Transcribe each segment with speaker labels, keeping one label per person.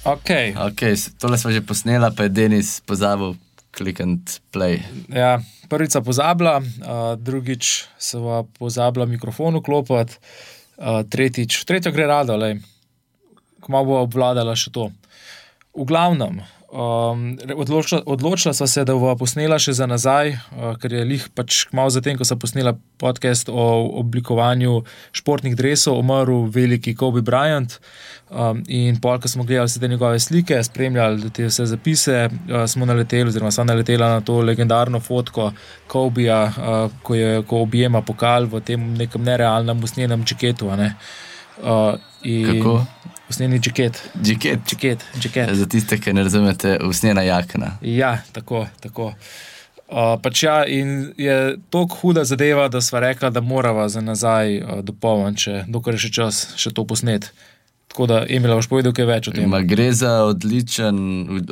Speaker 1: Okay.
Speaker 2: Okay, tole smo že posneli, pa je Denis pozabil klikniti play.
Speaker 1: Ja, prvič pozabila, uh, drugič se pa pozabila mikrofon vklopiti, uh, tretjič, tretjo gre rado, kmalo bo obvladala še to. V glavnem, Um, odločila, odločila sva se, da bo posnela še za nazaj, uh, ker je lih pač malo zatem, ko sem posnela podcast o oblikovanju športnih drevesov, umrl veliki Kobe Bryant. Um, in pol, ko smo gledali vse te njegove slike, spremljali te vse zapise, uh, smo naleteli, oziroma sem naletela na to legendarno fotko Kobeja, uh, ko je ko objema pokal v tem nekem nerealnem usnjenem čeketu. Ne?
Speaker 2: Uh, Kako?
Speaker 1: Usnjeni jaket.
Speaker 2: Jaket.
Speaker 1: jaket, jaket.
Speaker 2: Za tiste, ki ne razumete, usnjena jakna.
Speaker 1: Ja, tako. tako. Uh, pač ja, in je tako huda zadeva, da smo rekli, da moramo za nazaj uh, dopolniti, dokler je še čas še to posnet. Tako da, Emil, boš povedal kaj več o tem.
Speaker 2: Ma gre za odličen,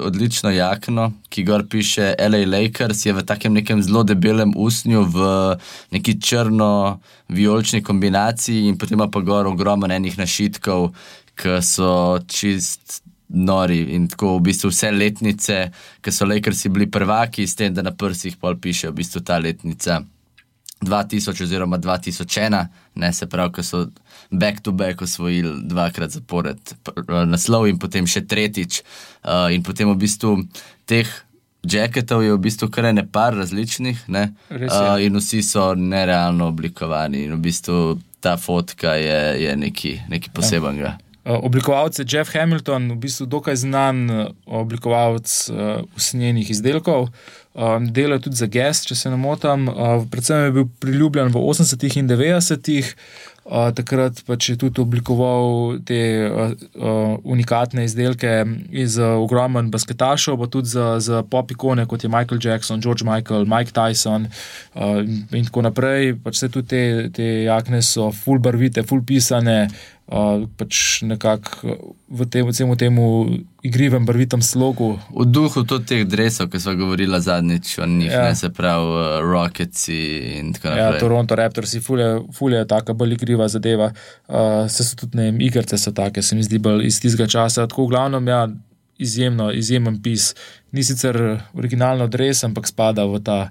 Speaker 2: odlično jakno, ki gor piše LA Lakers, je v takem nekem zelo debelem usnju, v neki črno-vijolični kombinaciji, in potem pa gor ogromno enih našitkov, ki so čist nori in tako v bistvu vse letnice, ki so Lakersi bili prvaki, s tem, da na prsih pol piše v bistvu ta letnica 2000 oziroma 2001, ne se pravi, ko so back to back osvojili dvakrat zapored naslov in potem še tretjič. Uh, in potem v bistvu teh. Jacketov je v bistvu kar ne par različnih, ne? uh, in vsi so nerealno oblikovani. In v bistvu ta fotka je, je nekaj posebenega. Ja.
Speaker 1: Eh, oblikovalec je Jeff Hamilton, v bistvu dokaj znan eh, oblikovalec uh, usnjenih izdelkov. Um, Dela tudi za Gest, če se ne motim. Predvsem je bil priljubljen v 80-ih in 90-ih. Uh, takrat pač je tudi oblikoval te unikatne izdelke iz ogromnih basketašov, pa tudi za, za pop ikone, kot je Michael Jackson, George Michael, Mike Tyson in tako naprej. Pač vse te, te jakne so full barvite, full pisane, pač nekako v tem, vsemu temu igrivem, barvitem slogu.
Speaker 2: V duhu tudi teh drevesov, ki smo govorili zadnjič, o njih, ja. ne se pravi, uh, Rockets in tako ja, naprej.
Speaker 1: Ja, Toronto Raptors, fulje, fulje je tako bolj igriva zadeva. Uh, se so tudi ne, igrice so take, se mi zdi bolj iz tistega časa. Tako v glavnem, ja, izjemno, izjemen pis. Ni sicer originalno dreves, ampak spada v ta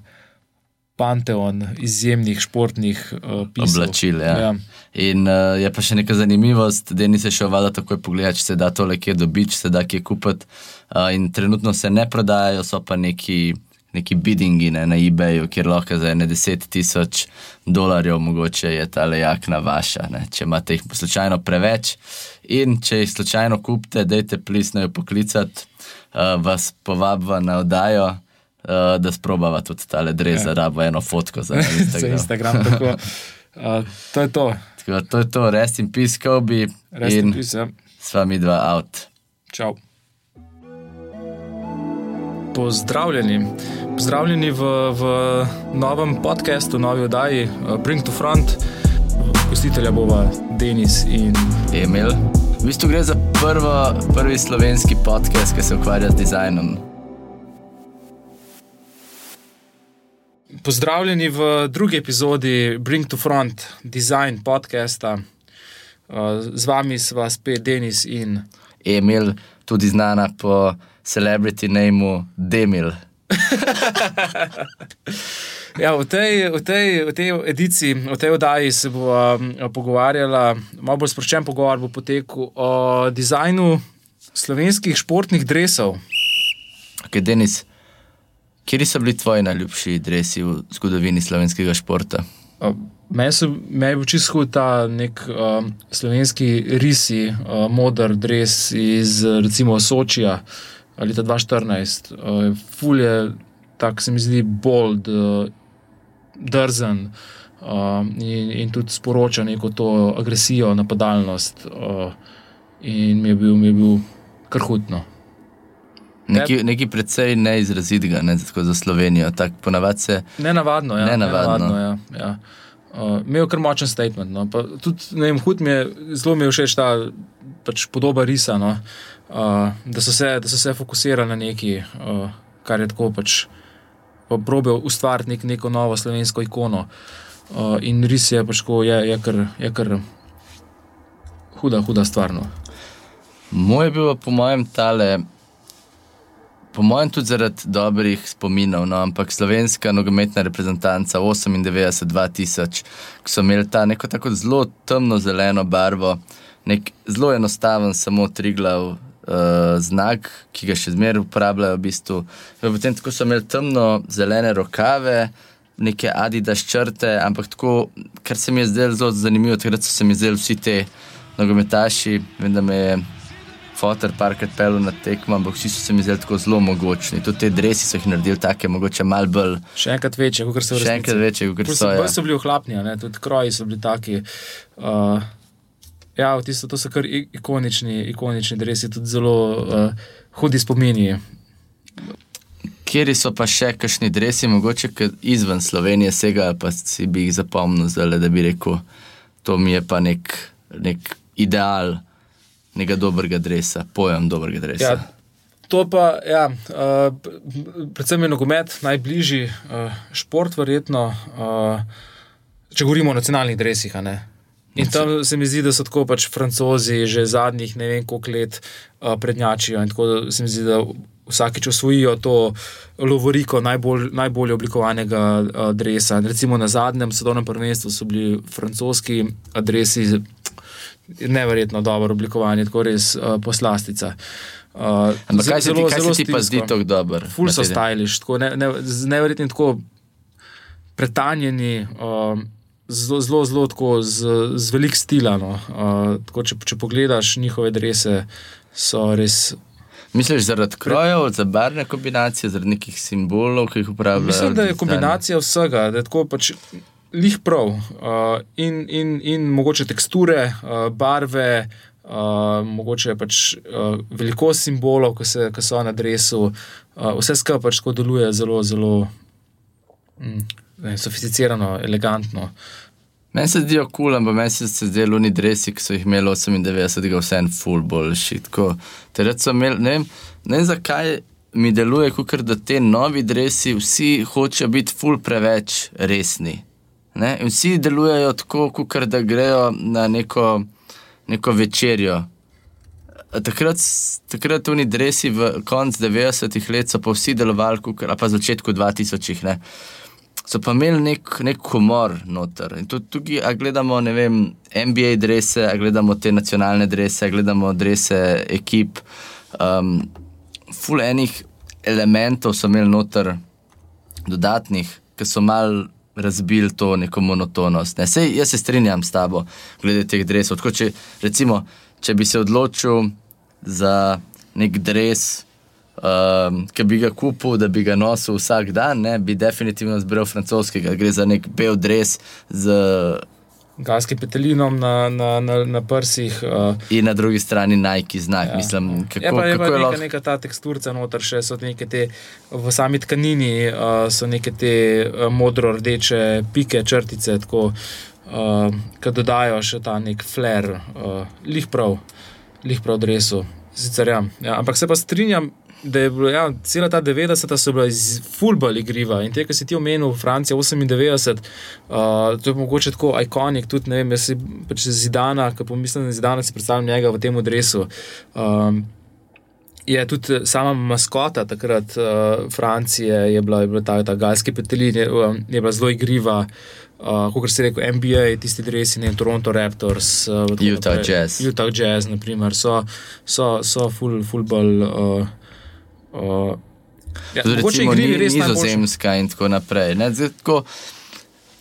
Speaker 1: panteon izjemnih športnih uh,
Speaker 2: oblačil. Ja. Ja. In uh, je pa še neka zanimivost, da ni se še ovada tako pogledati, če se da tole kje dobiti, če se da kje kupiti. Uh, in trenutno se ne prodajajo, so pa neki. Neki biddingi ne, na eBayu, kjer lahko za ne 10 tisoč dolarjev, mogoče je ta lejakna vaša, ne, če imate jih slučajno preveč. In če jih slučajno kupite, dajte plisno jo poklicati, uh, vas povabva na oddajo uh, da sprobava tudi ta ledre za ja. rabo eno fotko za Instagram.
Speaker 1: za Instagram tako, uh, to je to.
Speaker 2: Tako, to je to, rest in peace, Kobe.
Speaker 1: Rest in, in peace, ja.
Speaker 2: S vami dva out.
Speaker 1: Čau. Pozdravljeni. Pozdravljeni v, v novem podkastu, novi oddaji uh, Bring to Front. Gostitelja bova Denis in
Speaker 2: Emil. V bistvu gre za prvo, prvi slovenski podcast, ki se ukvarja z dizajnom.
Speaker 1: Pozdravljeni v drugi epizodi Bring to Front Design podcasta. Uh, z vami sva spet Denis in
Speaker 2: Emil, tudi znana po celebrity nameu Demil.
Speaker 1: ja, v, tej, v, tej, v tej ediciji, v tej oddaji se bomo um, pogovarjali, malo bolj sproščen pogovor bo potekel o dizajnu slovenskih športnih drevesov.
Speaker 2: Okay, Denis, Kje so bili tvoji najljubši drevesi v zgodovini slovenskega športa?
Speaker 1: Meni je bil čisto ta nek um, slovenski risi, uh, moder dreves iz recimo Sočija ali ta 2014. Uh, ful je, tako se mi zdi, bold, uh, drzen uh, in, in tudi sporoča neko to agresijo, napadalnost. Uh, in mi je bil, mi je bil krhutno.
Speaker 2: Neki, neki predvsej neizrazitega, ne za Slovenijo. Tak, se...
Speaker 1: Ne navadno, ja. Ne navadno, ja, ja. Uh, imel kar močen statement. No. Pa, tudi, vem, mi je, zelo mi je všeč ta pač, podoba risa, no. uh, da, so se, da so se fokusirali na nekaj, uh, kar je tako pač probil ustvariti nek, neko novo slovensko ikono. Uh, in ris je pač ko je, je, kar, je kar huda, huda stvar. No.
Speaker 2: Moj je bil, po mojem, tale. Po mojem, tudi zaradi dobrih spominov, no, ampak slovenska nogometna reprezentanca 98-2000, ki so imeli ta neko tako zelo temno-zeleno barvo, nek zelo enostaven, samo tri glav uh, znak, ki ga še zmeraj uporabljajo. V bistvu. Potem tako so imeli temno-zelene rokave, neke adidas črte, ampak tako, kar se mi je zdelo zelo zanimivo, takrat so se mi zdeli vsi ti nogometaši, vem, da me je. Fotor parkrat pelil na tekmo, ampak vsi so se mi zdeli tako zelo mogočni. Tudi te dresi so jih naredili tako, mogoče malo bolj.
Speaker 1: Še enkrat večje, kot so
Speaker 2: Še enkrat večje, kot so.
Speaker 1: Bolj
Speaker 2: Ja.
Speaker 1: so bili ohlapni, ne? tudi kroji so bili taki. Uh, ja, tisto, to so kar ikonični, ikonični dresi, tudi zelo uh, hudi spomini.
Speaker 2: Kjeri so pa še kakšni dresi, mogoče izven Slovenije segajo, pa si bi jih zapomnil, zdaj, da bi rekel, to mi je pa nek, nek ideal nekega dobrega dresa, pojem dobrega dresa.
Speaker 1: Ja, to pa, ja, uh, predvsem je nogomet najbližji uh, šport, verjetno, uh, če govorimo o nacionalnih ne. In tam se mi zdi, da so tako pač francozi že zadnjih ne vem koliko let uh, prednjačijo in tako se mi zdi, da vsakič osvojijo to lovoriko najbolj, najbolje oblikovanega uh, dresa. Recimo na zadnjem svetovnem prvenstvu so bili francoski adresi neverjetno dobro oblikovani, tako res uh, poslastica. Uh,
Speaker 2: Ampak
Speaker 1: ze-
Speaker 2: kaj se ti, kaj se ti pa zdi tako dober?
Speaker 1: Ful so stylish, tako ne, ne, z neverjetnim tako pretanjeni, um, zelo, zelo, zelo tako z, z velik stila. No. Uh, tako, če, če pogledaš njihove drese, so res.
Speaker 2: Misliš zaradi krojev, za barvne kombinacije, zaradi nekih simbolov, ki jih uporabljajo?
Speaker 1: Mislim, da je kombinacija vsega, da je tako pač. Lih prav, uh, in, in, in mogoče teksture, uh, barve, uh, mogoče pač uh, velikost simbolov, ki, se, ki so na drevesu, uh, vse skupaj pač deluje zelo, zelo mm, ne, sofisticirano, elegantno.
Speaker 2: Meni se zdijo kul, cool, ampak meni se zdeli oni dresi, ki so jih imeli 98, vse en full boljši. Takrat so imeli, ne vem, ne vem zakaj mi deluje, kot da te novi dresi vsi hočejo biti full preveč resni. Ne? In vsi delujejo tako, kot da grejo na neko, neko večerjo. Takrat, takrat oni dresi v koncu 90-ih let so pa vsi delovali, kukor, ali pa začetku 2000-ih. ne. So pa imeli nek, nek humor noter. In tudi tukaj, a gledamo, ne vem, NBA drese, a gledamo te nacionalne drese, a gledamo drese ekip. Um, ful enih elementov so imeli noter, dodatnih, ki so mal razbili to neko monotonost. Ne. Sej, jaz se strinjam s tabo, glede teh dresov. Tako, če, recimo, če bi se odločil za nek dres, um, ki bi ga kupil, da bi ga nosil vsak dan, ne, bi definitivno zbral francoskega. Gre za nek bel dres z,
Speaker 1: Galskim petelinom na, na, na, na prsih. Uh,
Speaker 2: in na drugi strani Nike znak. Ja. Mislim, kako,
Speaker 1: je pa, je pa
Speaker 2: kako je
Speaker 1: neka,
Speaker 2: lahko.
Speaker 1: neka ta teksturca noter, še so neke te v sami tkanini, uh, so neke te uh, modro-rdeče pike, črtice, tako, uh, ki dodajo še ta nek flair, uh, lih prav, lih prav dresu. Sicer, ja. Ja, ampak se pa strinjam. Da je bilo, ja, cela ta 90-ta so bila iz fulbali igriva in te, ki si ti omenil, Francija 98, uh, to je mogoče tako ikonik, tudi ne vem, jaz si pač zidana, ki pomislim na zidana, si predstavljam njega v tem dresu. Um, je tudi sama maskota takrat uh, Francije, je bila, je bila ta, ta galski petelin, je, um, je bila zelo igriva. Uh, kot si rekel, NBA, tisti dresi, ne Toronto Raptors, uh,
Speaker 2: Utah
Speaker 1: naprej.
Speaker 2: Jazz.
Speaker 1: Utah Jazz, naprimer, so, so, so full, full bolj. Uh, uh, ja, mogoče
Speaker 2: ni,
Speaker 1: res najboljši.
Speaker 2: nizozemska in tako naprej. Ne, zdaj, tako,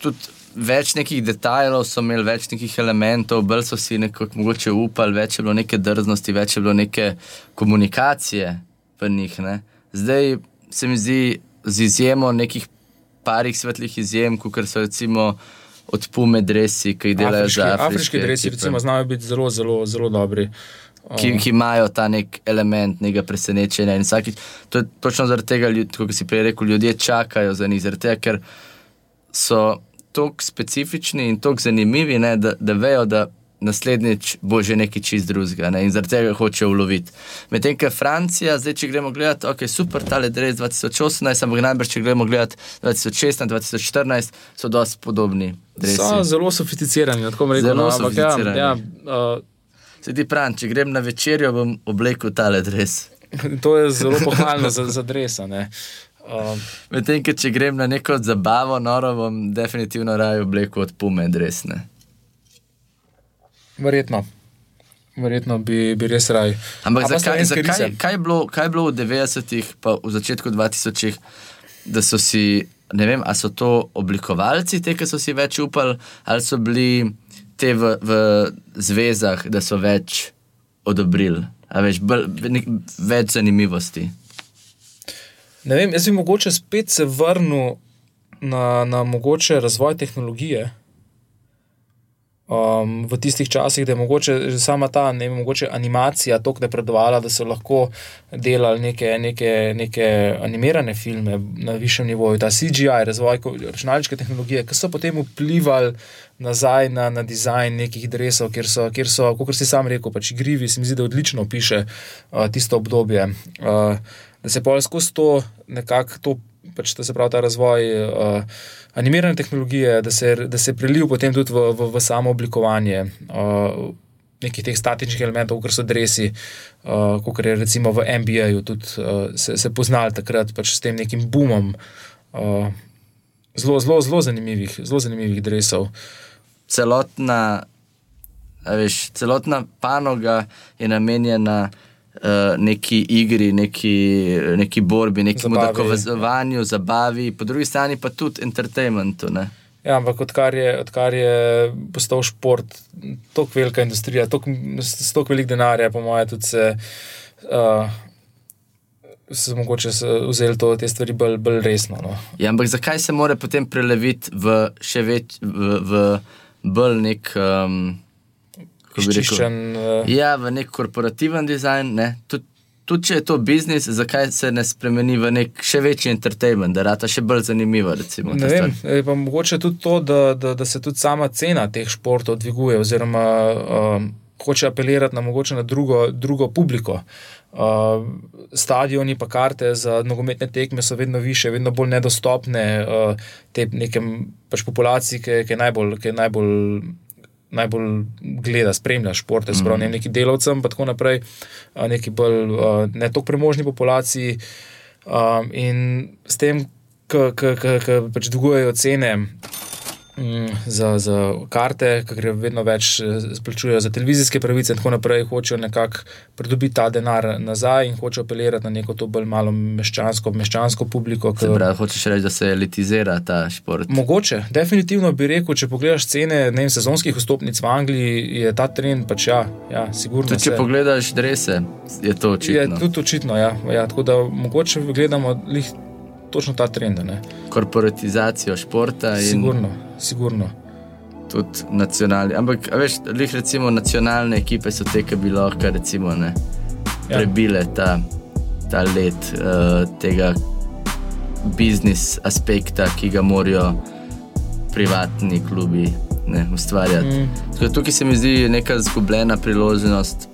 Speaker 2: tudi več nekih detajlov so imeli, več nekih elementov, bolj so si nekako mogoče upali, več je bilo neke drznosti, več je bilo neke komunikacije v njih. Ne. Zdaj se mi zdi z izjemo nekih parih svetlih izjem, kot so recimo od Pume dresi, ki jih delajo
Speaker 1: Afriški,
Speaker 2: za afriške,
Speaker 1: afriški dresi, recimo, znajo biti zelo, zelo, zelo dobri.
Speaker 2: Ki, ki imajo ta nek element nekega presenečenja. In vsakič, to je točno zaradi tega, kot si prej rekel, ljudje čakajo za njih, zaradi tega, ker so tako specifični in tako zanimivi, ne, da, da vejo, da naslednjič bo že nekaj čist drugega ne, in zaradi tega hočejo uloviti. Medtem, ker Francija, zdaj če gremo gledati, ok, super, tale dres 2018, ampak najbrž, če gremo gledati 2016, 2014, so dosti podobni. Dresi.
Speaker 1: So zelo sofisticirani, tako rekel.
Speaker 2: Zelo
Speaker 1: no, ampak ja,
Speaker 2: sofisticirani.
Speaker 1: ja, uh,
Speaker 2: Se ti pravim, če grem na večerjo, bom oblekel tale dres.
Speaker 1: To je zelo pohvalno za, za dresa. Um,
Speaker 2: Medtem, če grem na neko zabavo, noro, bom definitivno raje oblekel od pume dresne.
Speaker 1: verjetno. Verjetno bi, bi res raj.
Speaker 2: Ampak
Speaker 1: A pa
Speaker 2: zakaj,
Speaker 1: slovenske
Speaker 2: zakaj,
Speaker 1: rise?
Speaker 2: kaj, je bilo, kaj je bilo v 90-ih, pa v začetku 2000-ih, da so si, ne vem, ali so to oblikovalci, te, ki so si več upali, ali so bili te v, v zvezah, da so več odobrili, a več, bolj, nek, več zanimivosti.
Speaker 1: Ne vem, jaz bi mogoče spet se vrnil na, na mogoče razvoj tehnologije. Um, v tistih časih, da je mogoče že sama ta ne, mogoče animacija tako napredovala, da so lahko delali neke, neke, neke animirane filme na višjem nivoju, ta CGI, razvoj računalniške tehnologije, ki so potem vplivali nazaj na, na dizajn nekih dresov, kjer kjer so kot si sam rekel, pač igrivi, se mi zdi, da odlično piše uh, tisto obdobje. Uh, da se pol skozi to nekako. Pač, da se pravi ta razvoj uh, animirane tehnologije, da se, da se preliv potem tudi v, v, v samo oblikovanje uh, nekih teh statičnih elementov, kot so dresi, uh, kot je recimo v NBA-ju tudi uh, se, se poznali takrat pač s tem nekim boomom uh, zelo, zelo, zelo zanimivih, zelo zanimivih dresov.
Speaker 2: Celotna, veš, celotna panoga je namenjena uh, neki igri, neki, neki borbi, nekemu dokazovanju, zabavi, po drugi strani pa tudi entertainmentu. Ne?
Speaker 1: Ja, ampak odkar je, odkar je postal šport tako velika industrija, tok, s tako velik denarja, po mojem, tudi se. Uh, Se mogoče se vzeli to, te stvari bolj, bolj resno. No.
Speaker 2: Ja, ampak zakaj se mora potem preleviti v še več, v, v bolj nek. Um, bi rekel?
Speaker 1: Izčiščen, uh,
Speaker 2: Ja, v nek korporativen dizajn. Ne? Tudi, tudi če je to biznis, zakaj se ne spremeni v nek še večji entertainment, da rata še bolj zanimiva. Recimo,
Speaker 1: Ne vem, je pa mogoče tudi to, da, da, da se tudi sama cena teh športov dviguje, oziroma um, hoče apelirati na, mogoče na drugo, drugo publiko. Uh, stadioni pa karte za nogometne tekme so vedno više, vedno bolj nedostopne uh, te nekem pač populaciji, ki, ki je najbolj. Ki je najbolj Najbolj gleda, spremlja športe, mm. spravo neki delavcem, pa tako naprej, neki bolj uh, ne tako premožni populaciji. Um, in s tem, ki pač dvigujejo cene za, za karte, ki gre vedno več, eh, plačujejo za televizijske pravice in tako naprej, hočejo nekako pridobiti ta denar nazaj in hočejo apelirati na neko to bolj malo meščansko, meščansko publiko.
Speaker 2: Se
Speaker 1: ki-
Speaker 2: pravi, hočeš reči, da se elitizira ta šport.
Speaker 1: Mogoče, definitivno bi rekel, če pogledaš cene ne vem, sezonskih vstopnic v Angliji, je ta trend pač ja, ja sigurno.
Speaker 2: Tudi če
Speaker 1: se-
Speaker 2: pogledaš drese, je to
Speaker 1: Je
Speaker 2: očitno.
Speaker 1: tudi očitno, ja. ja. Tako da mogoče gledamo lih, točno ta trend. ne.
Speaker 2: Korporatizacijo športa in
Speaker 1: Sigurno, sigurno.
Speaker 2: tudi nacionalni. Ampak, veš, lih recimo nacionalne ekipe so te, ki bi lahko recimo, ne,
Speaker 1: Ja.
Speaker 2: prebile ta, ta let uh, tega biznis aspekta, ki ga morajo privatni klubi ne, ustvarjati.
Speaker 1: Mm.
Speaker 2: Mm. Tukaj se mi zdi neka zgubljena priložnost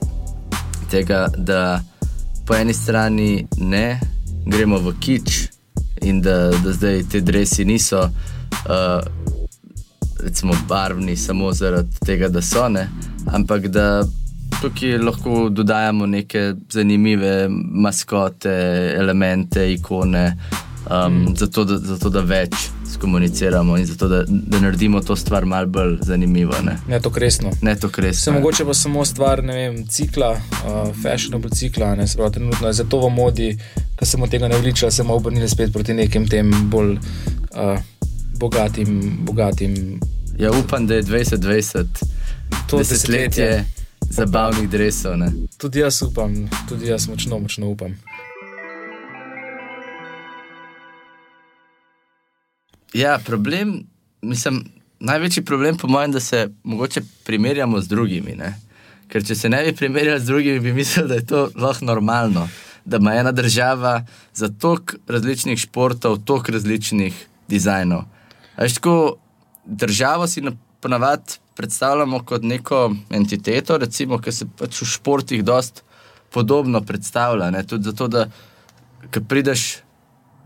Speaker 2: tega, da po eni strani ne gremo v kič in da, da zdaj te dresi niso. Uh, Recimo barvni samo zaradi tega, da so ne, ampak da tukaj lahko dodajamo neke zanimive maskote, elemente, ikone, um, mm. zato, da, zato da več skomuniciramo in zato da, da naredimo to stvar malce bolj zanimivo. Ne,
Speaker 1: Ne to resno.
Speaker 2: ne to
Speaker 1: Se
Speaker 2: resno.
Speaker 1: mogoče pa samo stvar vem, cikla, uh, fashionable cikla, ne se pravi, trenutno je zato v modi, ker smo tega ne vličali, se bomo obrnili spet proti nekim tem bolj uh, bogatim, bogatim.
Speaker 2: Ja, upam, da je 2020
Speaker 1: To
Speaker 2: desetletje
Speaker 1: desetletje.
Speaker 2: zabavnih dresov. Ne.
Speaker 1: Tudi jaz upam, tudi jaz močno, močno upam.
Speaker 2: Ja, problem, mislim, največji problem, po mojem, da se mogoče primerjamo z drugimi. Ne? Ker če se ne bi primerjali z drugimi, bi mislili, da je to lahko normalno. Da ima ena država za toliko različnih športov, toliko različnih dizajnov. A Veš, tako, državo si na- ponavadi predstavljamo kot neko entiteto, recimo, ki se pač v športih dosta podobno predstavlja. Ne? Tudi zato, da prideš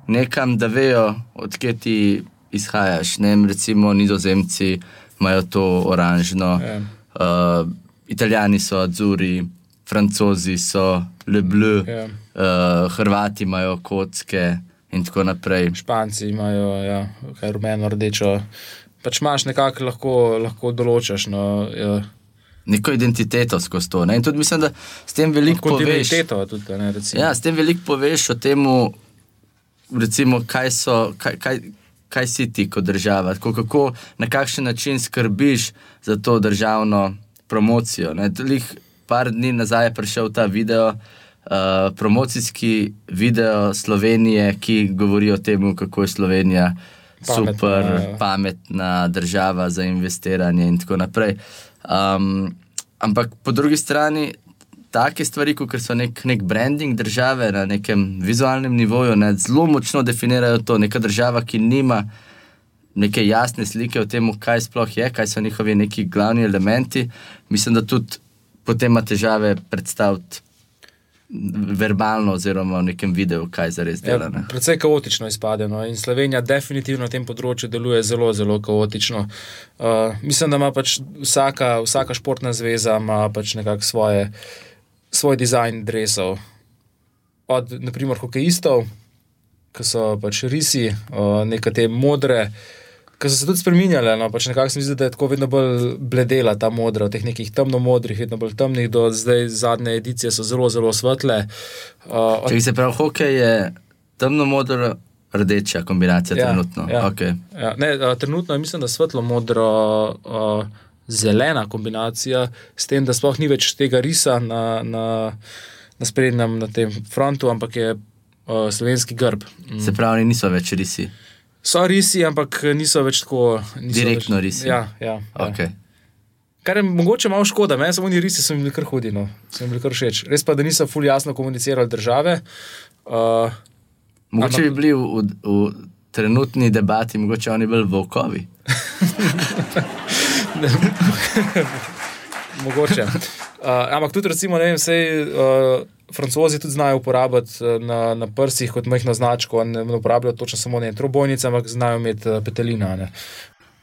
Speaker 2: nekam, da vejo, odkje ti izhajaš. Ne recimo, nizozemci imajo to oranžno,
Speaker 1: Ja.
Speaker 2: uh, Italijani so Azzurri, Francozi so Le Bleu,
Speaker 1: Ja.
Speaker 2: uh, Hrvati imajo kocke in tako naprej.
Speaker 1: Španci imajo ja, kaj rumeno, rdečo. Pač imaš nekako lahko, lahko določaš. No, ja.
Speaker 2: Neko identiteto skozi to. Ne? In tudi mislim, da s tem veliko poveš.
Speaker 1: Tudi, ne, recimo.
Speaker 2: Ja, s tem veliko poveš o tem, recimo, kaj, so, kaj, kaj, kaj si ti kot država, tako, kako, na kakšen način skrbiš za to državno promocijo. Tudi par dni nazaj je prišel ta video, uh, promocijski video Slovenije, ki govori o tem, kako je Slovenija
Speaker 1: Pametna,
Speaker 2: super,
Speaker 1: ja.
Speaker 2: pametna država za investiranje in tako naprej. Um, ampak po drugi strani, take stvari, kot so nek, nek branding države na nekem vizualnem nivoju, ne, zelo močno definirajo to. Neka država, ki nima neke jasne slike o tem, kaj sploh je, kaj so njihovi neki glavni elementi, mislim, da tudi potem ima težave predstaviti verbalno, oziroma v nekem videu, kaj zares dela.
Speaker 1: Ja,
Speaker 2: ne.
Speaker 1: predvsej kaotično izpade. No? In Slovenija definitivno na tem področju deluje zelo, zelo kaotično. Uh, mislim, da ima pač vsaka, vsaka športna zveza pač nekako svoje, svoj dizajn drevesov. Od naprimer hokejistov, ki so pač risi, uh, neke te modre. Ker so se tudi spremenjali, no, pač nekako se mi zdi, da je tako vedno bolj bledela ta modra, od teh nekih temno-modrih, vedno bolj temnih, do zdaj zadnje edicije so zelo, zelo svetle. Uh, od
Speaker 2: Če se pravi, hokej je temno-modro, rdeča kombinacija,
Speaker 1: Ja,
Speaker 2: trenutno.
Speaker 1: ja.
Speaker 2: Okay.
Speaker 1: Ja, ne, a, trenutno je mislim, da svetlo-modro. a, Zelena kombinacija, s tem, da sploh ni več tega risa na, na, na sprednjem, na tem frontu, ampak je uh, slovenski grb. Mm.
Speaker 2: Se pravi, niso več risi.
Speaker 1: So risi, ampak niso več tako. Niso
Speaker 2: Direktno
Speaker 1: več,
Speaker 2: risi.
Speaker 1: Ja, ja, ja.
Speaker 2: Okay.
Speaker 1: Kar je mogoče malo škoda, meni samo oni risi so mi bili kar hudi, no. so mi bili kar všeč. Res pa, da niso ful jasno komunicirali države. Uh,
Speaker 2: Mogoče
Speaker 1: Ampak-
Speaker 2: bi bili v, v, v trenutni debati, mogoče oni bolj volkovi.
Speaker 1: Mogoče. Uh, ampak tudi, recimo, ne vem, sej, uh, francozi tudi znajo uporabljati uh, na, na prsih kot majhno značko, ne, ne uporabljajo točno samo ne trobojnice, ampak znajo imeti uh, petelina. Ne.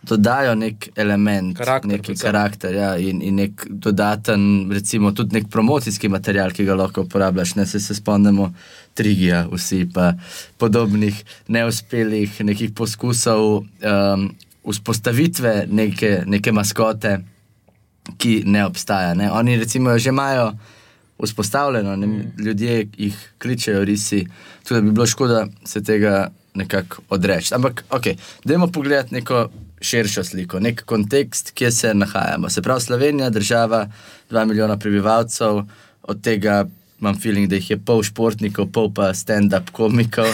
Speaker 2: Dodajo nek element,
Speaker 1: Karakter
Speaker 2: neki
Speaker 1: predvsem.
Speaker 2: karakter ja, in, in nek dodaten, recimo tudi nek promocijski material, ki ga lahko uporabljaš. Ne se, se spomnimo Trigija, vsi pa podobnih neuspelih nekih poskusov um, vzpostavitve neke, neke maskote, ki ne obstaja. Ne. Oni recimo že imajo vzpostavljeno, ne, mm. ljudje jih kličejo risi, tudi bi bilo škoda se tega nekako odreči. Ampak, ok, dajmo pogledati neko širšo sliko, nek kontekst, kje se nahajamo. Se pravi, Slovenija, država, 2 milijona prebivalcev, od tega imam feeling, da jih je pol športnikov, pol pa stand-up komikov.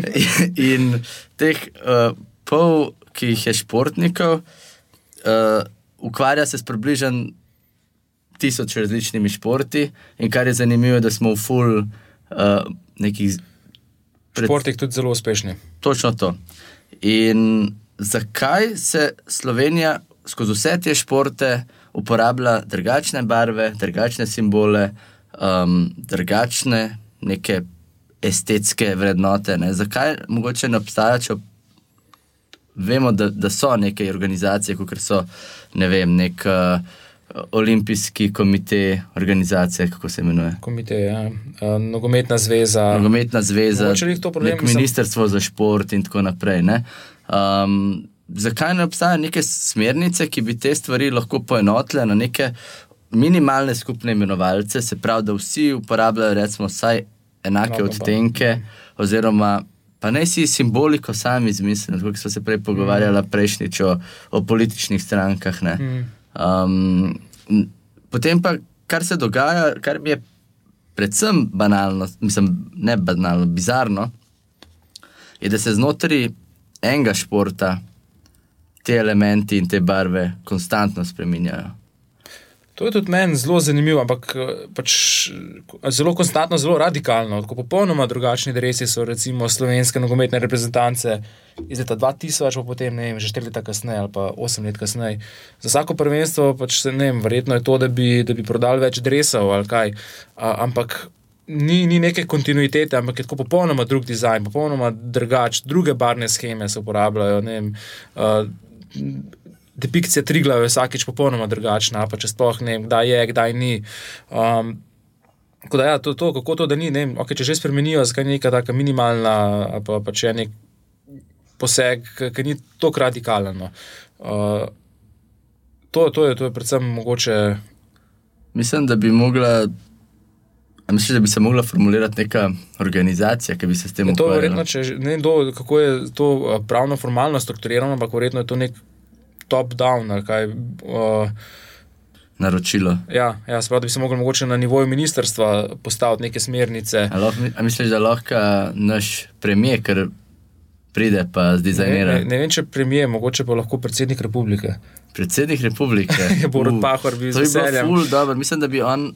Speaker 2: In teh uh, pol, ki jih je športnikov, uh, ukvarja se s približno tisoč različnimi športi, in kar je zanimivo, da smo v full uh, nekih. Pred-
Speaker 1: Športih tudi zelo uspešni.
Speaker 2: Točno to. In zakaj se Slovenija skozi vse te športe uporablja drugačne barve, drugačne simbole, um, drugačne neke estetske vrednote? Ne? Zakaj mogoče ne obstaja, če vemo, da, da so neke organizacije, kot so ne vem, nek uh, olimpijski komite, organizacija, kako se imenuje.
Speaker 1: Komite, ja. uh, nogometna zveza.
Speaker 2: Nogometna zveza,
Speaker 1: problem,
Speaker 2: ministrstvo za šport in tako naprej. ne. Um, zakaj ne obstajajo neke smernice, ki bi te stvari lahko poenotile na neke minimalne skupne imenovalce, se pravi, da vsi uporabljajo recimo vsaj enake
Speaker 1: Enako
Speaker 2: odtenke, oziroma pa naj si simboliko sami izmislijo, kot smo se prej pogovarjali prejšnjič o, o političnih strankah. ne.
Speaker 1: Mm.
Speaker 2: Um, potem pa, kar se dogaja, kar mi je predvsem banalno, mislim, ne banalno, bizarno, je, da se znotraj enega športa te elementi in te barve konstantno spreminjajo.
Speaker 1: To je tudi meni zelo zanimivo, ampak eh, pač, eh, zelo konstantno, zelo radikalno. Tako popolnoma drugačni dresi so recimo slovenske nogometne reprezentance iz leta 2000, pa potem ne vem, že 4 leta kasneje ali pa 8 let kasneje. Za vsako prvenstvo pač se ne vem, verjetno je to, da bi, da bi prodali več dresov ali kaj. A, ampak ni, ni neke kontinuitete, ampak je tako popolnoma drug dizajn, popolnoma drugač, druge barvne scheme se uporabljajo. ne vem, a, depikcija Triglava je vsakeč popolnoma drugačna, pa če sploh ne vem, kdaj je, kdaj ni. Um, tako da, ja, to, to, kako to, da ni, ne okay, če že spremenijo, zakaj ni neka taka minimalna, pa, pa če je nek poseg, ki ni tako radikalen. No. Uh, to, to, je, to je predvsem mogoče.
Speaker 2: Mislim, da bi mogla. A misliš, da bi se mogla formulirati neka organizacija, ki bi se s tem
Speaker 1: Je to
Speaker 2: ukvarjala?
Speaker 1: verjetno, če, ne vem, kako je to pravno, formalno strukturirano, ampak verjetno je to nek top-down. ali kaj, Uh,
Speaker 2: Naročilo.
Speaker 1: ja, ja, spravo, da bi se lahko mogoče na nivoju ministrstva postaviti neke smernice.
Speaker 2: A, lahko, a misliš, da lahko naš premijer, ker pride pa
Speaker 1: Ne,
Speaker 2: zdizajnira?
Speaker 1: ne, ne vem, če premije, mogoče pa lahko predsednik republike.
Speaker 2: Predsednik republike.
Speaker 1: Borut
Speaker 2: Uh,
Speaker 1: Pahor bil z
Speaker 2: To je bilo
Speaker 1: veseljem.
Speaker 2: ful dobro. Mislim, da bi on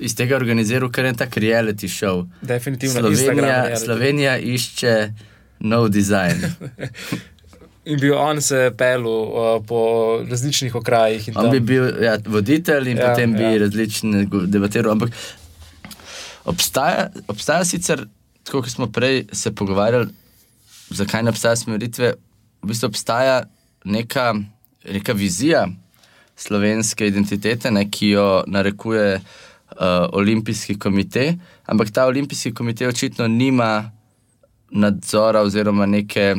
Speaker 2: iz tega organiziral kar en tak reality show.
Speaker 1: Definitivno
Speaker 2: Slovenija. Slovenija išče nov dizajn.
Speaker 1: In bil on se pel uh, po različnih okrajih. in
Speaker 2: On
Speaker 1: tam-
Speaker 2: bi bil ja, voditelj in
Speaker 1: Ja,
Speaker 2: potem bi
Speaker 1: ja.
Speaker 2: različne debatiral. Ampak obstaja, obstaja sicer, tako kot smo prej se pogovarjali, zakaj ne obstaja smeritve, v bistvu obstaja neka, neka vizija slovenske identitete, ne, ki jo narekuje uh, Olimpijski komite, ampak ta Olimpijski komite očitno nima nadzora oziroma neke.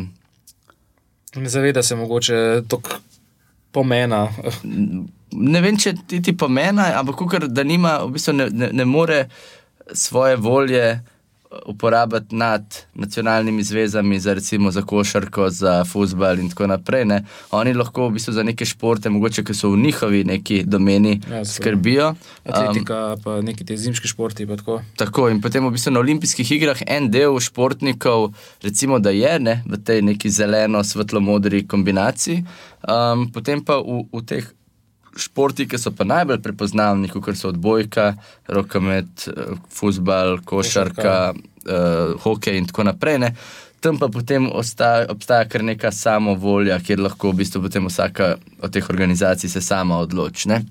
Speaker 1: Ne zaveda se mogoče toliko pomena.
Speaker 2: ne vem, če ti, ti pomena, ampak kukar, da nima, v bistvu ne, ne, ne more svoje volje uporabiti nad nacionalnimi zvezami, za recimo za košarko, za futbal in tako naprej. Ne. Oni lahko v bistvu za neke športe, mogoče, ki so v njihovi neki domeni,
Speaker 1: Ja,
Speaker 2: skrbijo. Um,
Speaker 1: Atletika, pa neki te zimski športi. tako.
Speaker 2: Tako, in potem v bistvu na olimpijskih igrah en del športnikov, recimo, da je ne, v tej neki zeleno-svetlo-modri kombinaciji, um, potem pa v, v teh športih, ki so pa najbolj prepoznavni, kot so odbojka, rokomet, futbal, košarka, uh, hokej in tako naprej. Ne, Tam pa potem ostaja, obstaja kar neka samovolja, kjer lahko v bistvu potem vsaka od teh organizacij se sama odloči. ne.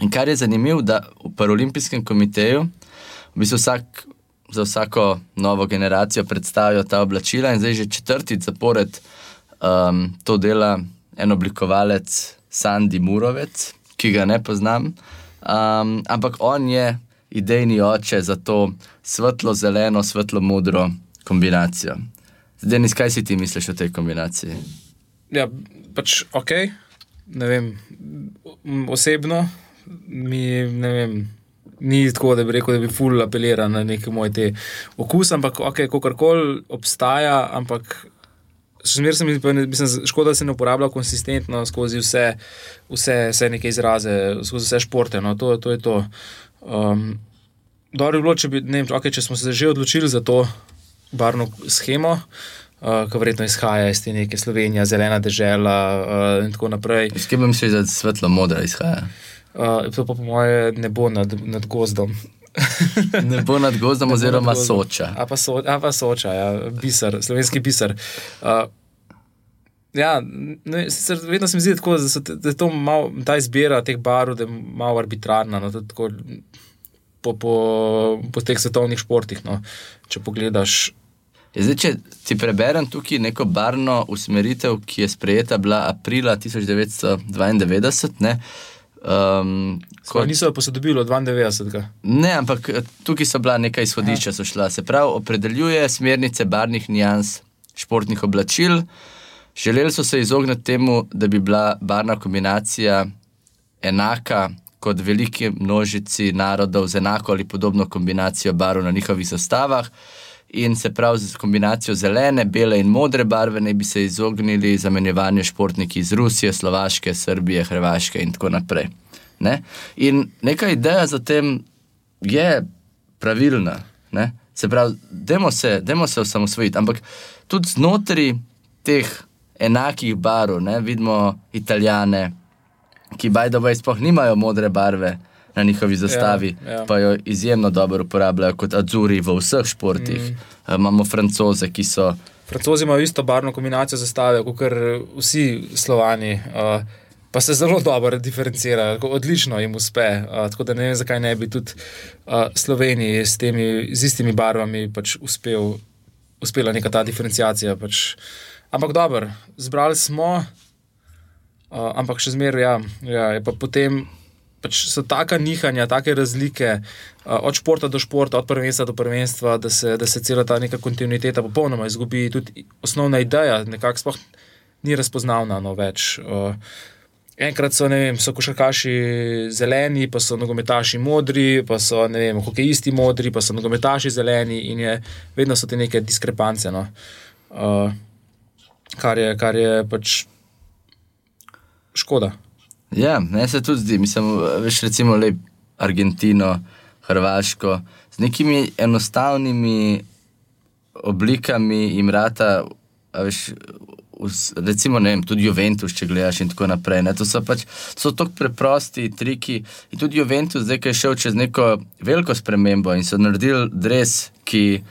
Speaker 2: In kar je zanimivo, da v Paralimpijskem komiteju v bistvu vsak, za vsako novo generacijo predstavijo ta oblačila, in zdaj že četrtič zapored um, to dela en oblikovalec Sandy Murovec, ki ga ne poznam. Um, ampak on je idejni oče za to svetlo-zeleno, svetlo-modro kombinacijo. Zdaj, Denis, kaj si ti misliš o tej kombinaciji?
Speaker 1: Ja, pač ok, vem, osebno mi ne vem. Ni tako, da bi rekel, da bi ful apelira na nek moj te okus, ampak ok, kakorkoli obstaja, ampak Zmer se mi pa, ne- mislim, škoda, da se ne uporablja konsistentno skozi vse, vse, vse neke izraze, skozi vse športe. No, to, to je to. Um, dobro bi bilo, če, bi, ne vem, okay, če smo se že odločili za to barvno schemo, uh, ki verjetno izhaja iz te neke Slovenije, zelena država uh, in tako naprej.
Speaker 2: S kim misliš, da svetlo-modra izhaja?
Speaker 1: Uh, to pa po moje ne bo nad, nad gozdom.
Speaker 2: Ne bo nad gozdom,
Speaker 1: bo
Speaker 2: oziroma
Speaker 1: nad gozdom.
Speaker 2: soča.
Speaker 1: A pa, so, a pa soča, ja, biser, slovenski biser. Uh, ja, ne, sicer vedno se mi zdi, tako, da, so, da je mal, ta izbira teh je malo arbitrarna. No, tako, po, po, po teh svetovnih športih. No, če pogledaš.
Speaker 2: Ja, Zdaj, če ti preberem tukaj neko barvno usmeritev, ki je sprejeta bila aprila 1992, ne, um,
Speaker 1: Kot... Niso jo posodobili od 92.
Speaker 2: ne, ampak eh, tukaj so bila neka izhodišča, so šla. Se pravi, opredeljuje smernice barvnih nijans športnih oblačil. Želeli so se izogniti temu, da bi bila barvna kombinacija enaka kot veliki množici narodov z enako ali podobno kombinacijo barv na njihovih zastavah. In se pravi, z kombinacijo zelene, bele in modre barve naj bi se izognili zamenjevanju športniki iz Rusije, Slovaške, Srbije, Hrvaške in tako naprej. Ne? In neka ideja za tem je pravilna. Ne? Se pravi, dajmo se, dajmo se osamosvojiti, ampak tudi znotraj teh enakih barv ne, vidimo Italijane, ki bajdovaj sploh nimajo modre barve na njihovi zastavi,
Speaker 1: Ja, ja.
Speaker 2: pa jo izjemno dobro uporabljajo kot Azuri v vseh športih. Mm. Imamo francoze, ki so.
Speaker 1: Francozi imajo isto barvno kombinacijo zastave, kot vsi slovani. Uh, Pa se zelo dobro diferencirajo, tako odlično jim uspe. Uh, tako da ne vem, zakaj ne bi tudi uh, Sloveniji s, temi, z istimi barvami pač uspel, uspela neka ta diferencijacija. Pač. Ampak dobro, zbrali smo. Uh, ampak še zmeraj, ja, ja, je pa potem. Pač so taka nihanja, take razlike, uh, od športa do športa, od prvenstva do prvenstva, da se, da se cela ta neka kontinuiteta popolnoma izgubi. Tudi osnovna ideja nekako sploh ni razpoznavna no, več. Uh, enkrat so, so košarkaši zeleni, pa so nogometaši modri, pa so vem, hokejisti modri, pa so nogometaši zeleni in je, vedno so te neke diskrepance. No. Uh, kar, je, kar je pač škoda.
Speaker 2: Ja, meni se tudi zdi, mislim, veš, recimo le Argentino, Hrvaško, z nekimi enostavnimi oblikami jim rata, veš, recimo, ne vem, tudi Juventus, če gledaš in tako naprej. Ne, to so pač so tako preprosti triki. In tudi Juventus, zdaj, ki je šel čez neko veliko spremembo in so naredili dres, ki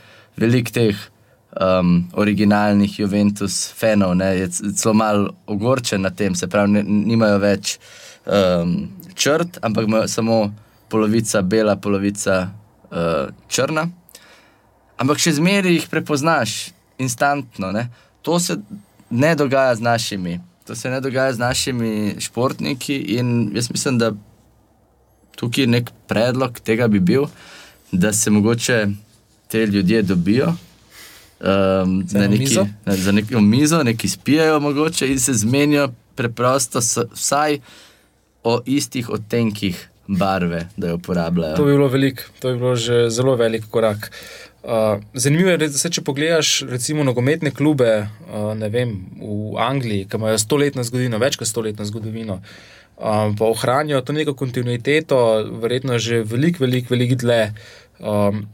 Speaker 2: velik teh. Um, originalnih Juventus fanov, ne, je zelo malo ogorčen na tem, se pravi, ne, nimajo več um, črt, ampak samo polovica bela, polovica uh, črna. Ampak še zmeraj jih prepoznaš instantno. Ne. To se ne dogaja z našimi. To se ne dogaja z našimi športniki, in jaz mislim, da tukaj nek predlog tega bi bil, da se mogoče te ljudje dobijo. Um,
Speaker 1: za,
Speaker 2: neki,
Speaker 1: mizo?
Speaker 2: na, za neko mizo, neki spijajo, mogoče in se zmenijo preprosto, s, vsaj o istih odtenkih barve, da jo uporabljajo.
Speaker 1: To bi bilo veliko, to bi bilo že zelo velik korak. Uh, zanimivo je, da se če pogledaš, recimo, nogometne klube uh, vem, v Angliji, ki imajo stoletno zgodovino, več kot stoletno zgodovino, uh, pa ohranijo to neko kontinuiteto, verjetno že veliko, veliko, veliko dlje. Um,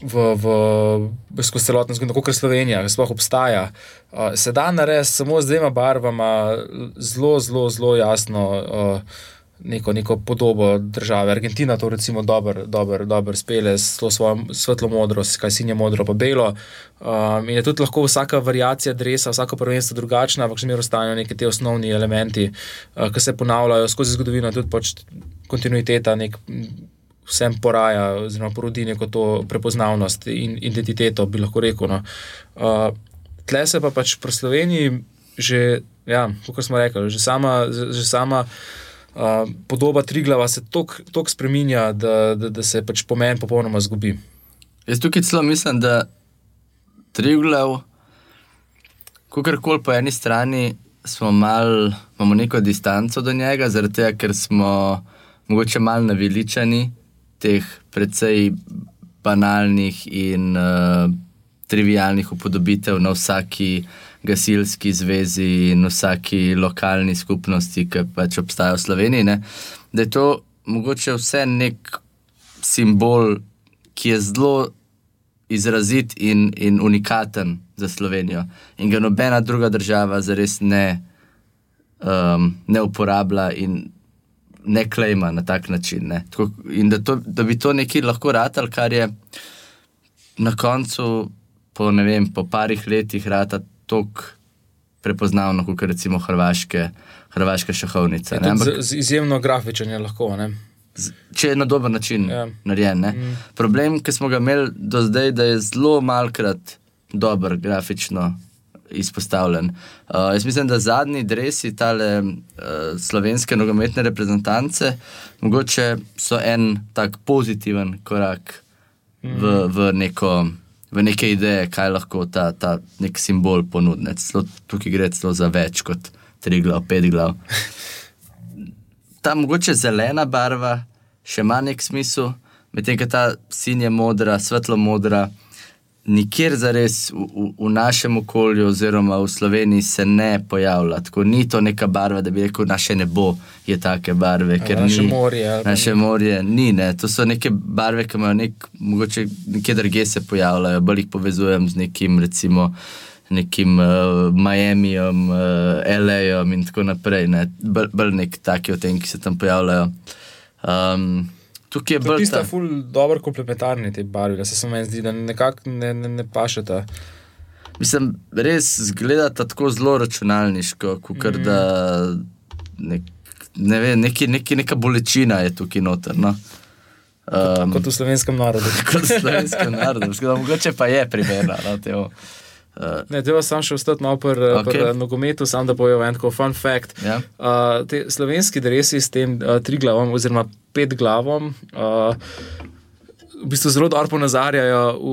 Speaker 1: V, v skozi celotno zgodovino, kot je Slovenija, sploh obstaja. Uh, se da narediti samo z dvema barvama, zelo, zelo, zelo jasno. Uh, neko, neko podobo države. Argentina to recimo dobro dober, dober spele s svojo svetlo modro, kaj sinje modro, pa belo. Um, in je tudi lahko vsaka variacija dresa, vsako prvenstvo drugačna, ampak še vedno ostajajo neki ti osnovni elementi, uh, ki se ponavljajo skozi zgodovino, tudi pač kontinuiteta. Nek, Vsem poraja, oziroma porodi neko to prepoznavnost in identiteto, bi lahko rekel. No. Uh, tle se pa pač pri Sloveniji, že, ja, kot smo rekli, že sama, že sama uh, podoba Triglava se tako spremenja, da, da, da se pač pomen popolnoma izgubi.
Speaker 2: Jaz tukaj celo mislim, da Triglav, kakorkoli po eni strani, mal, imamo neko distanco do njega, zaradi tega, ker smo mogoče malo naveličani teh precej banalnih in uh, trivialnih upodobitev na vsaki gasilski zvezi in vsaki lokalni skupnosti, ki pač obstajajo v Sloveniji. Ne? Da je to mogoče vse nek simbol, ki je zelo izrazit in, in unikaten za Slovenijo in ga nobena druga država zares ne, um, ne uporablja in ne klejma na tak način. Tako, in da, to, da bi to nekaj lahko ratal, kar je na koncu. Po, vem, po parih letih rata tako prepoznavno, kot recimo Hrvaške, Hrvaške šahovnice.
Speaker 1: Ja, z, z izjemno grafičen je lahko.
Speaker 2: Z, če je na dober način ja. narejen. Mm. Problem, ki smo ga imeli do zdaj, da je zelo malkrat dober grafično. Izpostavljen. Uh, jaz mislim, da zadnji dresi tale uh, slovenske nogometne reprezentance, mogoče so en tak pozitiven korak mm. v, v neko v neke ideje, kaj lahko ta, ta nek simbol ponudi. Tukaj gre celo za več kot tri glav, pet glav. Ta mogoče zelena barva še ima nek smisel, medtem ko ta sinja modra, svetlo modra nikjer zares v, v, v našem okolju, oziroma v Sloveniji, se ne pojavlja. Tako ni to neka barva, da bi rekel, naše nebo je take barve.
Speaker 1: Naše
Speaker 2: ni,
Speaker 1: morje.
Speaker 2: Naše morje ni. Ne. To so neke barve, ki imajo nek, mogoče nekje druge se pojavljajo, bolj jih povezujem z nekim, recimo. Nekim uh, Miamijem, uh, L.A.jem in tako naprej, ne. bolj nek taki od tem, ki se tam pojavljajo. Um, Tukaj je bolj.
Speaker 1: Ti sta ful dobro komplementarni te barve, da se samo meni zdi, da nekako ne, ne, ne pašeta.
Speaker 2: Mislim, res zgledata tako zelo računalniško, kot mm. da nek, ne ve, neki, neki, neka bolečina je tukaj noter. No.
Speaker 1: Um, kot, kot v slovenskem narodu.
Speaker 2: kot v slovenskem narodu, mogoče pa je primerna. No, Uh,
Speaker 1: Ne, treba sam še ostati malo pri
Speaker 2: Ok.
Speaker 1: okay. pr nogometu, sam da bojo en tako fun fact.
Speaker 2: ja.
Speaker 1: Uh, te slovenski dresi s tem uh, tri glavom, oziroma pet glavom, uh, v bistvu zelo dobro ponazarjajo v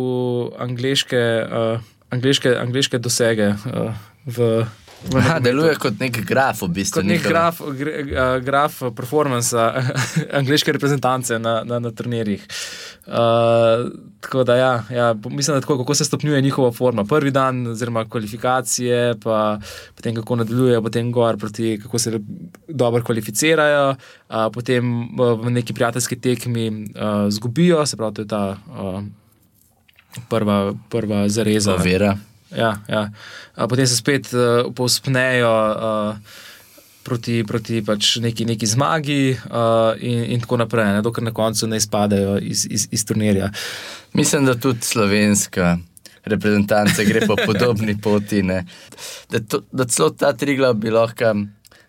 Speaker 1: angliške, uh, angliške, angliške dosege. Uh, v
Speaker 2: Aha, deluje kot nek graf, v bistvu.
Speaker 1: Kot nek graf, gre, uh, graf performansa angliške reprezentance na, na, na turnirjih. Uh, tako da, ja, ja, mislim, da tako, kako se stopnjuje njihova forma. Prvi dan, oziroma kvalifikacije, pa potem kako nadaljujejo, potem gor proti kako se dobro kvalificirajo, uh, potem uh, v neki prijateljski tekmi uh, zgubijo, se pravi, to je ta uh, prva, prva zareza.
Speaker 2: Ovira.
Speaker 1: Ja, ja. Potem se spet uh, povspnejo uh, proti, proti pač neki, neki zmagi, uh, in, in tako naprej, ne, dokler na koncu ne izpadejo iz, iz, iz turnirja.
Speaker 2: Mislim, da tudi slovenska reprezentanca gre po podobni poti. ne. Da, to, da celo ta triglav bi lahko,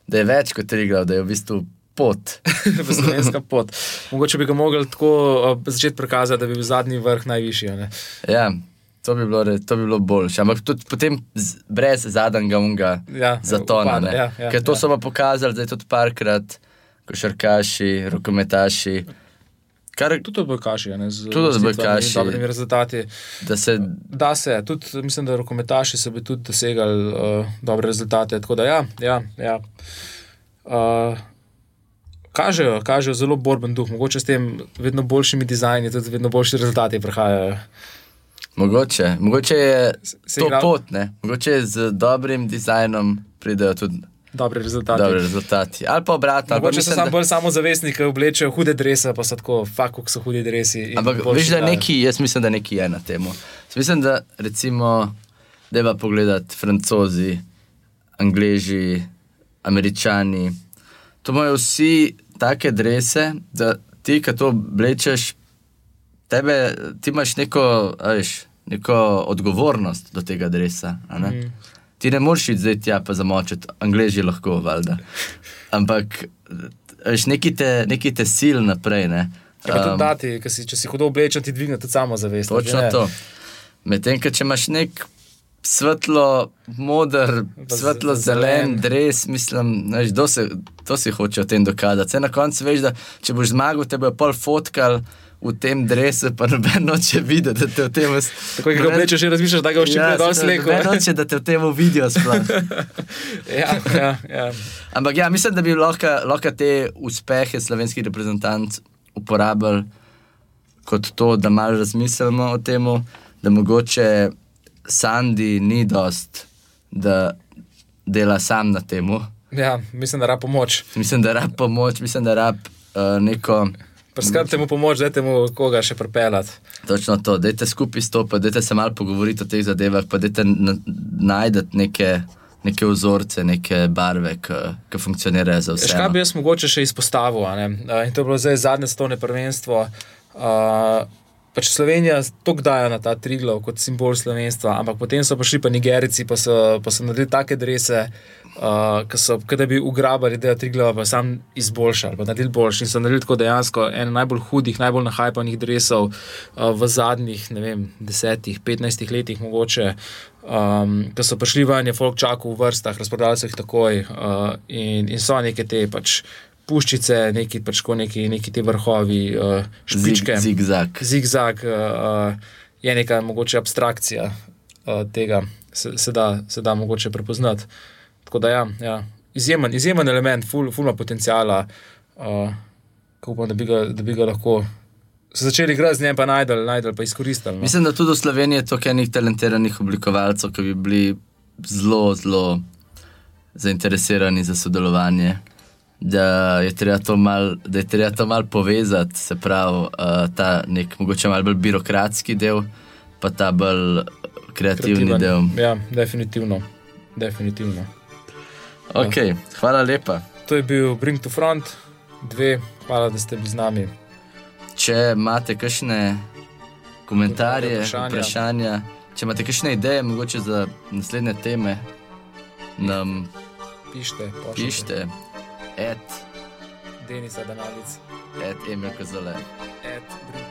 Speaker 2: da je več kot triglav, da je v bistvu pot.
Speaker 1: slovenska pot. Mogoče bi ga mogli tako začeti prikazati, da bi bil zadnji vrh najvišji. ne.
Speaker 2: Ja, to bi bilo, re- to bi bilo boljše. Ampak tudi potem z, brez zadnjega unga
Speaker 1: Ja,
Speaker 2: zatona.
Speaker 1: upada,
Speaker 2: ne.
Speaker 1: ja, ja,
Speaker 2: Ker to
Speaker 1: ja.
Speaker 2: so pa pokazali, da je tudi parkrat košarkaši, rokometaši. Kar,
Speaker 1: Tudi odbojkaši, ne, z
Speaker 2: odbojkaši.
Speaker 1: dobrimi rezultati.
Speaker 2: da se
Speaker 1: Da se, tudi mislim, da rokometaši so bi tudi dosegali uh, dobre rezultate. Tako da, ja, ja. ja. Uh, kažejo, kažejo zelo borben duh, mogoče s tem vedno boljšimi dizajni, tudi vedno boljši rezultati prihajajo.
Speaker 2: Mogoče, mogoče je
Speaker 1: se
Speaker 2: to
Speaker 1: igra-
Speaker 2: pot, ne? mogoče je z dobrim dizajnom pridejo tudi
Speaker 1: Dobri rezultati.
Speaker 2: dobri rezultati. Ali pa obratno.
Speaker 1: Mogoče so
Speaker 2: mislim,
Speaker 1: samo
Speaker 2: da-
Speaker 1: bolj samozavestni, ki oblečejo hude drese, pa so tako, fakuk so hudi dresi. in
Speaker 2: Ampak veš, da neki, jaz mislim, da neki je na temu. Mislim, da recimo, da pa pogledati francozi, angliži, američani. To imajo vsi take drese, da ti, ki to oblečeš, tebe, ti imaš neko, veš, neko odgovornost do tega dresa. a Ne? Mm. Ti ne moreš iti zdaj tja pa zamočiti, angliži lahko, valjda. Ampak, veš, neki te, neki te sil naprej. Ne?
Speaker 1: Ja,
Speaker 2: Um,
Speaker 1: dati, ker si, če si hudo oblečen, ti dvigne tudi samozavest.
Speaker 2: Točno
Speaker 1: ne?
Speaker 2: to. Medtem, če imaš nek svetlo, moder, svetlo
Speaker 1: zelen.
Speaker 2: dres, mislim, veš, do se, to si hoče o tem dokazati. Saj na koncu veš, da če boš zmagal, te bo pol fotkal v tem dresu, pa noben noče videti, da te v tem.
Speaker 1: Tako, ki ga oblečeš, že razmišljaš, da ga boš prej dol slekel.
Speaker 2: Noben noče, da te v tem vidijo sploh.
Speaker 1: ja, ja, ja.
Speaker 2: Ampak ja, mislim, da bi lahko, lahko te uspehe slovenskih reprezentanc uporabili kot to, da malo razmislimo o tem, da mogoče Sandy ni dost, da dela sam na tem.
Speaker 1: ja, mislim, da rab pomoč.
Speaker 2: Mislim, da rab pomoč, mislim, da rab uh, neko.
Speaker 1: Prskrbite mu pomoč, dajte mu koga še pripeljati.
Speaker 2: Točno to, dajte skupaj stopiti, dajte se malo pogovoriti o teh zadevah, pa dajte najdete neke, neke vzorce, neke barve, ki funkcionirajo za vse.
Speaker 1: Še kaj
Speaker 2: no.
Speaker 1: bi jaz mogoče še izpostavil? In to je bilo zdaj zadnje svetovne prvenstvo. Uh, pač Slovenija tako daje na ta triglav kot simbol slovenstva, ampak potem so prišli pa Nigerici, pa so, pa so naredili take drese, uh, ki so, kot da bi ugrabili idejo triglava, pa sam izboljšali, pa naredili boljši. In so naredili tako dejansko eno najbolj hudih, najbolj nahajpanih dresov uh, v zadnjih, ne vem, desetih, petnajstih letih mogoče. Um, ko so prišli ven, je folk čakal v vrstah, razprodali so jih takoj uh, in, in so neke te pač puščice, neki pač ko neki, neki te vrhovi, uh, špičke.
Speaker 2: Zig, zigzag.
Speaker 1: Zigzag uh, je neka mogoče abstrakcija uh, tega, se, se, da, se da mogoče prepoznati. Tako da ja, ja. Izjemen, izjemen element, ful, fulma potencijala, uh, upam, da bi ga, da bi ga lahko. So začeli igrati z njim, pa najdel, najdel pa izkoristili. No.
Speaker 2: Mislim, da tudi v Sloveniji je toliko enih talentiranih oblikovalcev, ki bi bili zelo, zelo zainteresirani za sodelovanje. Da je treba to malo mal povezati, se pravi, uh, ta nek mogoče malo bolj birokratski del, pa ta bolj kreativni
Speaker 1: Kreativen.
Speaker 2: del.
Speaker 1: Ja, definitivno. definitivno.
Speaker 2: Okay, hvala lepa.
Speaker 1: To je bil Bring to Front, dve, hvala, da ste bili z nami.
Speaker 2: Če imate kakšne komentarje,
Speaker 1: Vprašanja.
Speaker 2: vprašanja, če imate kakšne ideje, mogoče za naslednje teme, nam
Speaker 1: Pišite, pošljite.
Speaker 2: pišite. Et,
Speaker 1: Denisa Danalic,
Speaker 2: et, Emil Kozole.
Speaker 1: at Bring